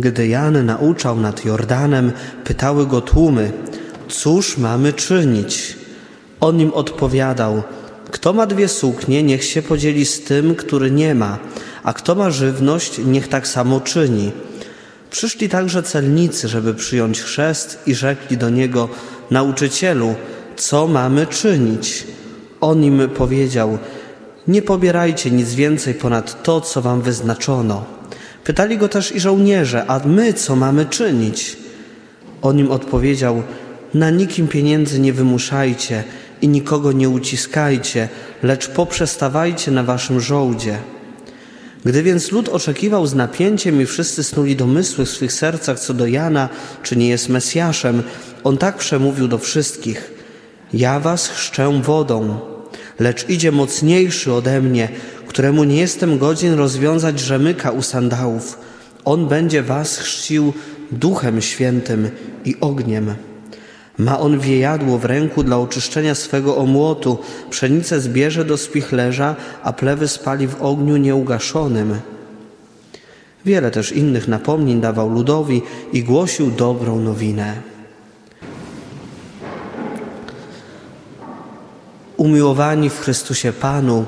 Gdy Jan nauczał nad Jordanem, pytały go tłumy, cóż mamy czynić? On im odpowiadał, kto ma dwie suknie, niech się podzieli z tym, który nie ma, a kto ma żywność, niech tak samo czyni. Przyszli także celnicy, żeby przyjąć chrzest i rzekli do niego, nauczycielu, co mamy czynić? On im powiedział, nie pobierajcie nic więcej ponad to, co wam wyznaczono. Pytali go też i żołnierze, a my co mamy czynić? On im odpowiedział, na nikim pieniędzy nie wymuszajcie i nikogo nie uciskajcie, lecz poprzestawajcie na waszym żołdzie. Gdy więc lud oczekiwał z napięciem i wszyscy snuli domysły w swych sercach co do Jana, czy nie jest Mesjaszem, on tak przemówił do wszystkich: Ja was chrzczę wodą, lecz idzie mocniejszy ode mnie, któremu nie jestem godzien rozwiązać rzemyka u sandałów. On będzie was chrzcił duchem świętym i ogniem. Ma on wiejadło w ręku dla oczyszczenia swego omłotu, pszenicę zbierze do spichlerza, a plewy spali w ogniu nieugaszonym. Wiele też innych napomnień dawał ludowi i głosił dobrą nowinę. Umiłowani w Chrystusie Panu,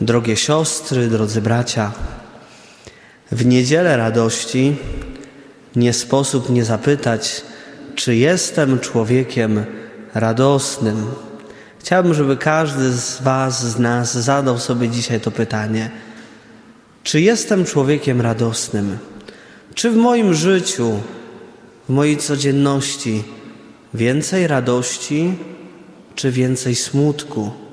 drogie siostry, drodzy bracia, w niedzielę radości nie sposób nie zapytać, czy jestem człowiekiem radosnym? Chciałbym, żeby każdy z Was, z nas zadał sobie dzisiaj to pytanie. Czy jestem człowiekiem radosnym? Czy w moim życiu, w mojej codzienności więcej radości, czy więcej smutku?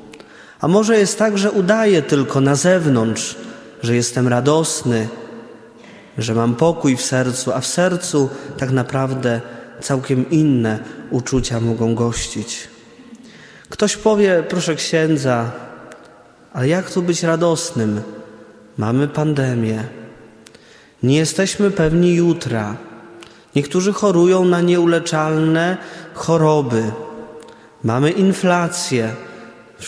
A może jest tak, że udaję tylko na zewnątrz, że jestem radosny, że mam pokój w sercu, a w sercu tak naprawdę całkiem inne uczucia mogą gościć. Ktoś powie, proszę księdza, ale jak tu być radosnym? Mamy pandemię. Nie jesteśmy pewni jutra. Niektórzy chorują na nieuleczalne choroby. Mamy inflację.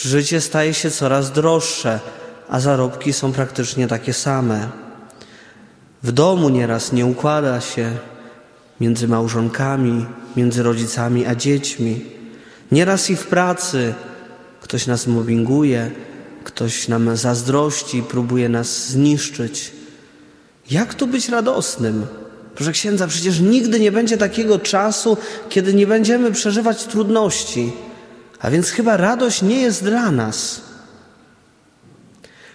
Życie staje się coraz droższe, a zarobki są praktycznie takie same. W domu nieraz nie układa się, między małżonkami, między rodzicami a dziećmi. Nieraz i w pracy ktoś nas mobbinguje, ktoś nam zazdrości, próbuje nas zniszczyć. Jak tu być radosnym? Proszę księdza, przecież nigdy nie będzie takiego czasu, kiedy nie będziemy przeżywać trudności. A więc chyba radość nie jest dla nas.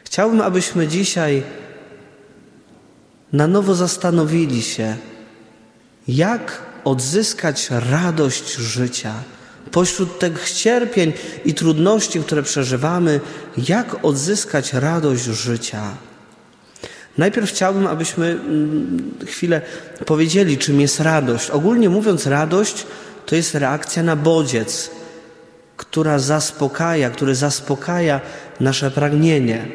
Chciałbym, abyśmy dzisiaj na nowo zastanowili się, jak odzyskać radość życia pośród tych cierpień i trudności, które przeżywamy, jak odzyskać radość życia. Najpierw chciałbym, abyśmy mm, chwilę powiedzieli, czym jest radość. Ogólnie mówiąc, radość to jest reakcja na bodziec, która zaspokaja, który zaspokaja nasze pragnienie.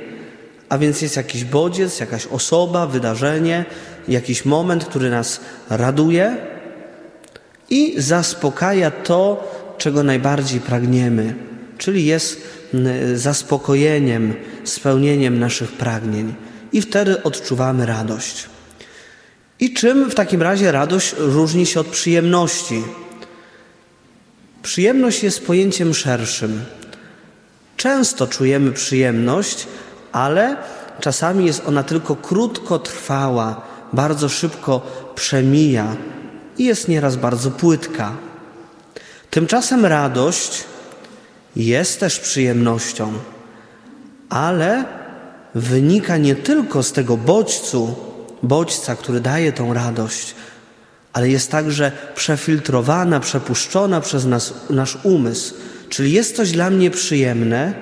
A więc jest jakiś bodziec, jakaś osoba, wydarzenie, jakiś moment, który nas raduje i zaspokaja to, czego najbardziej pragniemy, czyli jest zaspokojeniem, spełnieniem naszych pragnień. I wtedy odczuwamy radość. I czym w takim razie radość różni się od przyjemności? Przyjemność jest pojęciem szerszym. Często czujemy przyjemność, ale czasami jest ona tylko krótkotrwała, bardzo szybko przemija i jest nieraz bardzo płytka. Tymczasem radość jest też przyjemnością, ale wynika nie tylko z tego bodźcu, bodźca, który daje tą radość, ale jest także przefiltrowana, przepuszczona przez nas, nasz umysł. Czyli jest coś dla mnie przyjemne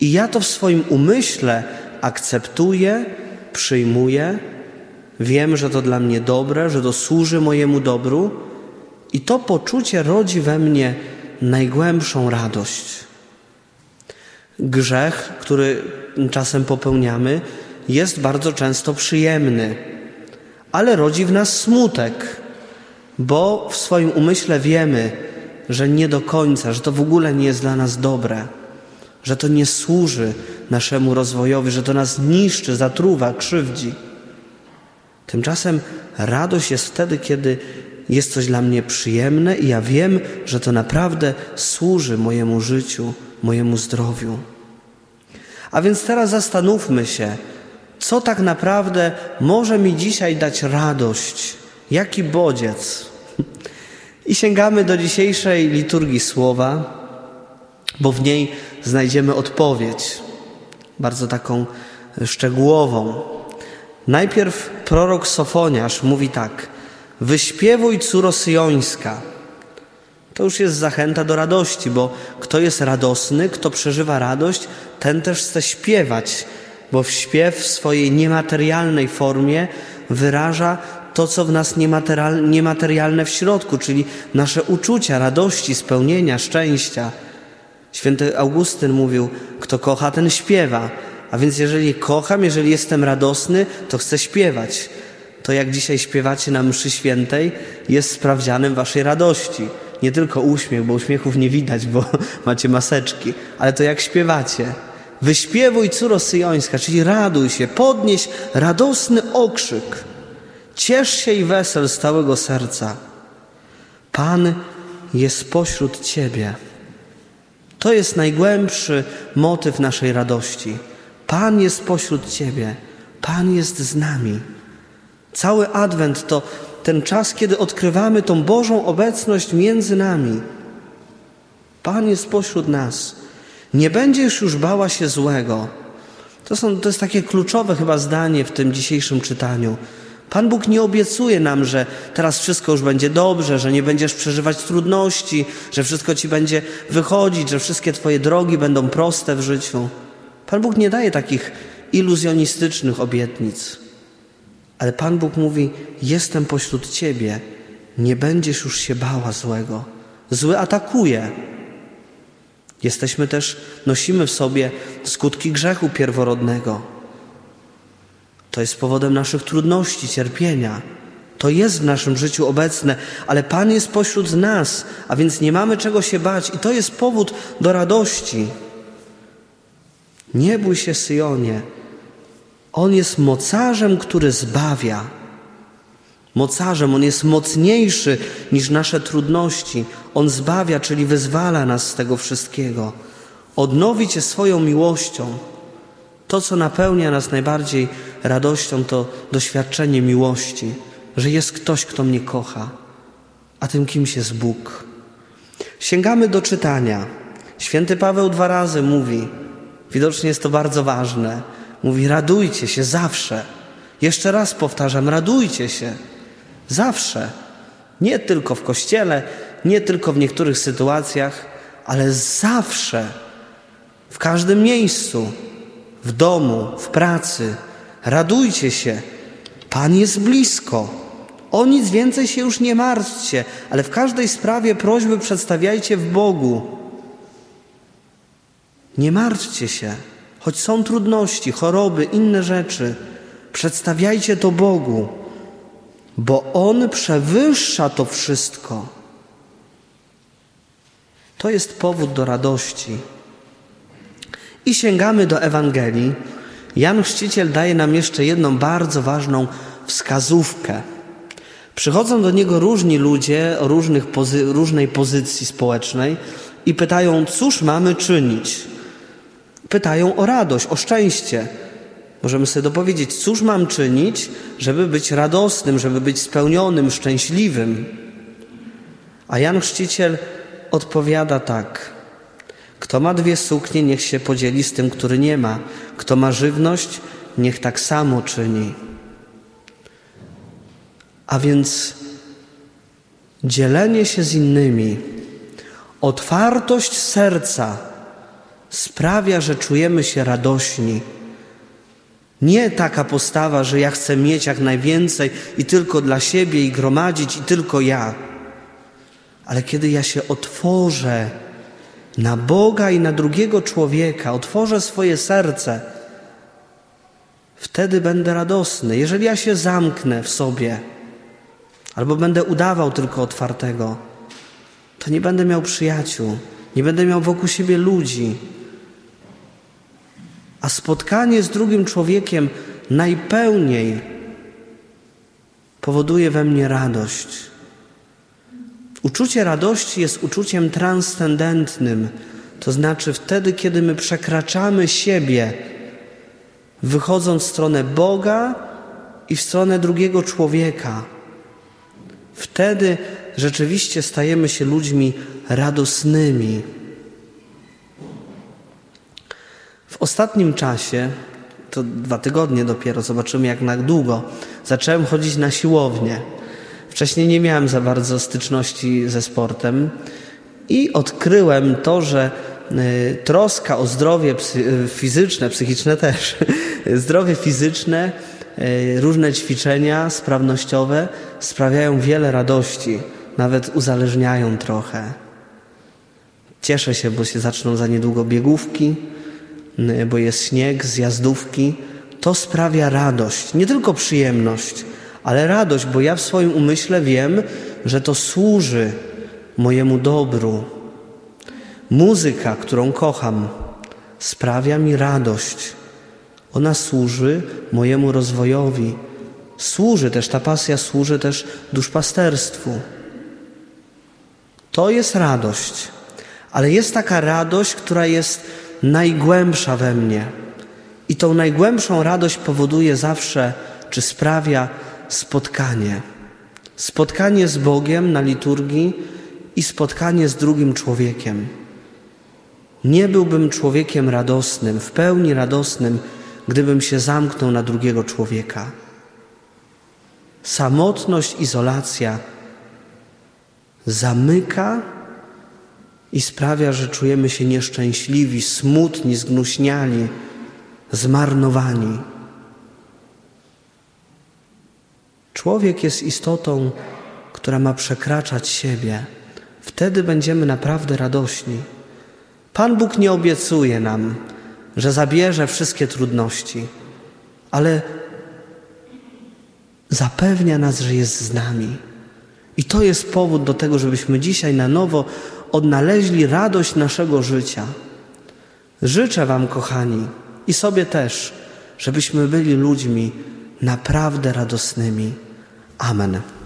i ja to w swoim umyśle akceptuję, przyjmuję Wiem, że to dla mnie dobre, że to służy mojemu dobru, i to poczucie rodzi we mnie najgłębszą radość. Grzech, który czasem popełniamy, jest bardzo często przyjemny, ale rodzi w nas smutek, bo w swoim umyśle wiemy, że nie do końca, że to w ogóle nie jest dla nas dobre, że to nie służy naszemu rozwojowi, że to nas niszczy, zatruwa, krzywdzi. Tymczasem radość jest wtedy, kiedy jest coś dla mnie przyjemne i ja wiem, że to naprawdę służy mojemu życiu, mojemu zdrowiu. A więc teraz zastanówmy się, co tak naprawdę może mi dzisiaj dać radość, jaki bodziec. I sięgamy do dzisiejszej liturgii słowa, bo w niej znajdziemy odpowiedź, bardzo taką szczegółową. Najpierw prorok Sofoniarz mówi tak: Wyśpiewuj córo syjońska. To już jest zachęta do radości, bo kto jest radosny, kto przeżywa radość, ten też chce śpiewać, bo śpiew w swojej niematerialnej formie wyraża to, co w nas niematerialne w środku, czyli nasze uczucia radości, spełnienia, szczęścia. Święty Augustyn mówił: Kto kocha, ten śpiewa. A więc jeżeli kocham, jeżeli jestem radosny, to chcę śpiewać. To jak dzisiaj śpiewacie na mszy świętej, jest sprawdzianem waszej radości. Nie tylko uśmiech, bo uśmiechów nie widać, bo macie maseczki, ale to jak śpiewacie. Wyśpiewuj córo syjońska, czyli raduj się, podnieś radosny okrzyk. Ciesz się i wesel z całego serca. Pan jest pośród Ciebie. To jest najgłębszy motyw naszej radości. Pan jest pośród Ciebie, Pan jest z nami. Cały Adwent to ten czas, kiedy odkrywamy tą Bożą obecność między nami. Pan jest pośród nas. Nie będziesz już bała się złego. To, są, to jest takie kluczowe chyba zdanie w tym dzisiejszym czytaniu. Pan Bóg nie obiecuje nam, że teraz wszystko już będzie dobrze, że nie będziesz przeżywać trudności, że wszystko ci będzie wychodzić, że wszystkie Twoje drogi będą proste w życiu. Pan Bóg nie daje takich iluzjonistycznych obietnic. Ale Pan Bóg mówi: Jestem pośród Ciebie, nie będziesz już się bała złego. Zły atakuje. Jesteśmy też, nosimy w sobie skutki grzechu pierworodnego. To jest powodem naszych trudności, cierpienia. To jest w naszym życiu obecne, ale Pan jest pośród nas, a więc nie mamy czego się bać, i to jest powód do radości. Nie bój się, Syjonie. On jest mocarzem, który zbawia. Mocarzem, on jest mocniejszy niż nasze trudności. On zbawia, czyli wyzwala nas z tego wszystkiego. Odnowi Cię swoją miłością. To, co napełnia nas najbardziej radością, to doświadczenie miłości, że jest ktoś, kto mnie kocha, a tym kimś jest Bóg. Sięgamy do czytania. Święty Paweł dwa razy mówi, widocznie jest to bardzo ważne, mówi: radujcie się zawsze. Jeszcze raz powtarzam: radujcie się zawsze. Nie tylko w kościele, nie tylko w niektórych sytuacjach, ale zawsze, w każdym miejscu w domu, w pracy. Radujcie się. Pan jest blisko. O nic więcej się już nie martwcie, ale w każdej sprawie prośby przedstawiajcie w Bogu. Nie martwcie się, choć są trudności, choroby, inne rzeczy. Przedstawiajcie to Bogu, bo On przewyższa to wszystko. To jest powód do radości. I sięgamy do Ewangelii. Jan Chrzciciel daje nam jeszcze jedną bardzo ważną wskazówkę. Przychodzą do niego różni ludzie o różnych pozy różnej pozycji społecznej i pytają, cóż mamy czynić? Pytają o radość, o szczęście. Możemy sobie dopowiedzieć, cóż mam czynić, żeby być radosnym, żeby być spełnionym, szczęśliwym. A Jan Chrzciciel odpowiada tak. Kto ma dwie suknie, niech się podzieli z tym, który nie ma. Kto ma żywność, niech tak samo czyni. A więc dzielenie się z innymi, otwartość serca sprawia, że czujemy się radośni. Nie taka postawa, że ja chcę mieć jak najwięcej i tylko dla siebie i gromadzić i tylko ja. Ale kiedy ja się otworzę na Boga i na drugiego człowieka, otworzę swoje serce, wtedy będę radosny. Jeżeli ja się zamknę w sobie, albo będę udawał tylko otwartego, to nie będę miał przyjaciół, nie będę miał wokół siebie ludzi. A spotkanie z drugim człowiekiem najpełniej powoduje we mnie radość. Uczucie radości jest uczuciem transcendentnym, to znaczy wtedy, kiedy my przekraczamy siebie, wychodząc w stronę Boga i w stronę drugiego człowieka. Wtedy rzeczywiście stajemy się ludźmi radosnymi. W ostatnim czasie, to dwa tygodnie dopiero, zobaczymy jak na długo, zacząłem chodzić na siłownię. Wcześniej nie miałem za bardzo styczności ze sportem i odkryłem to, że y, troska o zdrowie y, fizyczne, psychiczne też, zdrowie fizyczne, y, różne ćwiczenia sprawnościowe sprawiają wiele radości, nawet uzależniają trochę. Cieszę się, bo się zaczną za niedługo biegówki, bo jest śnieg, zjazdówki. To sprawia radość, nie tylko przyjemność, ale radość, bo ja w swoim umyśle wiem, że to służy mojemu dobru. Muzyka, którą kocham, sprawia mi radość. Ona służy mojemu rozwojowi. Służy też, ta pasja służy też duszpasterstwu. To jest radość, ale jest taka radość, która jest najgłębsza we mnie. I tą najgłębszą radość powoduje zawsze, czy sprawia spotkanie. Spotkanie z Bogiem na liturgii i spotkanie z drugim człowiekiem. Nie byłbym człowiekiem radosnym, w pełni radosnym, gdybym się zamknął na drugiego człowieka. Samotność, izolacja zamyka i sprawia, że czujemy się nieszczęśliwi, smutni, zgnuśniali, zmarnowani. Człowiek jest istotą, która ma przekraczać siebie. Wtedy będziemy naprawdę radośni. Pan Bóg nie obiecuje nam, że zabierze wszystkie trudności, ale zapewnia nas, że jest z nami. I to jest powód do tego, żebyśmy dzisiaj na nowo odnaleźli radość naszego życia. Życzę Wam, kochani, i sobie też, żebyśmy byli ludźmi naprawdę radosnymi. Amen.